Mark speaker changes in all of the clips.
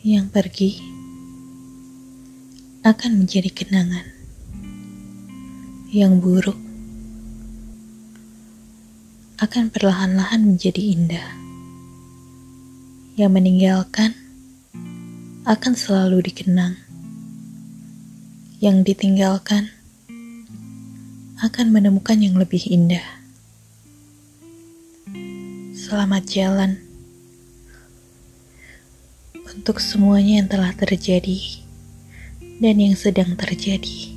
Speaker 1: yang pergi akan menjadi kenangan yang buruk. Akan perlahan-lahan menjadi indah. Yang meninggalkan akan selalu dikenang. Yang ditinggalkan akan menemukan yang lebih indah. Selamat jalan untuk semuanya yang telah terjadi dan yang sedang terjadi.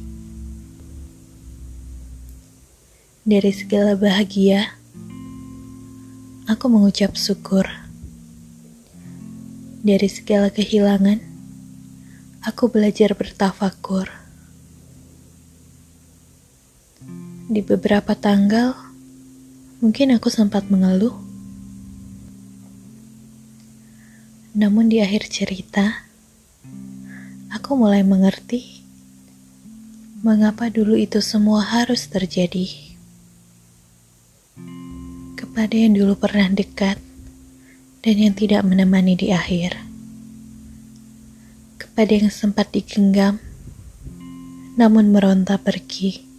Speaker 1: Dari segala bahagia, aku mengucap syukur. Dari segala kehilangan, aku belajar bertafakur. Di beberapa tanggal, mungkin aku sempat mengeluh Namun di akhir cerita, aku mulai mengerti mengapa dulu itu semua harus terjadi. Kepada yang dulu pernah dekat dan yang tidak menemani di akhir. Kepada yang sempat digenggam namun meronta pergi.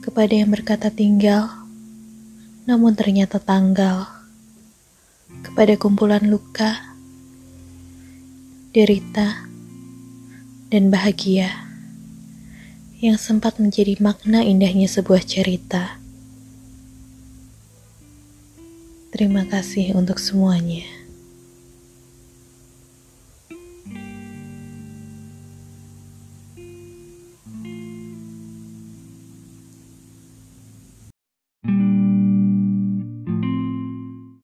Speaker 1: Kepada yang berkata tinggal namun ternyata tanggal kepada kumpulan luka, derita, dan bahagia yang sempat menjadi makna indahnya sebuah cerita. Terima kasih untuk semuanya.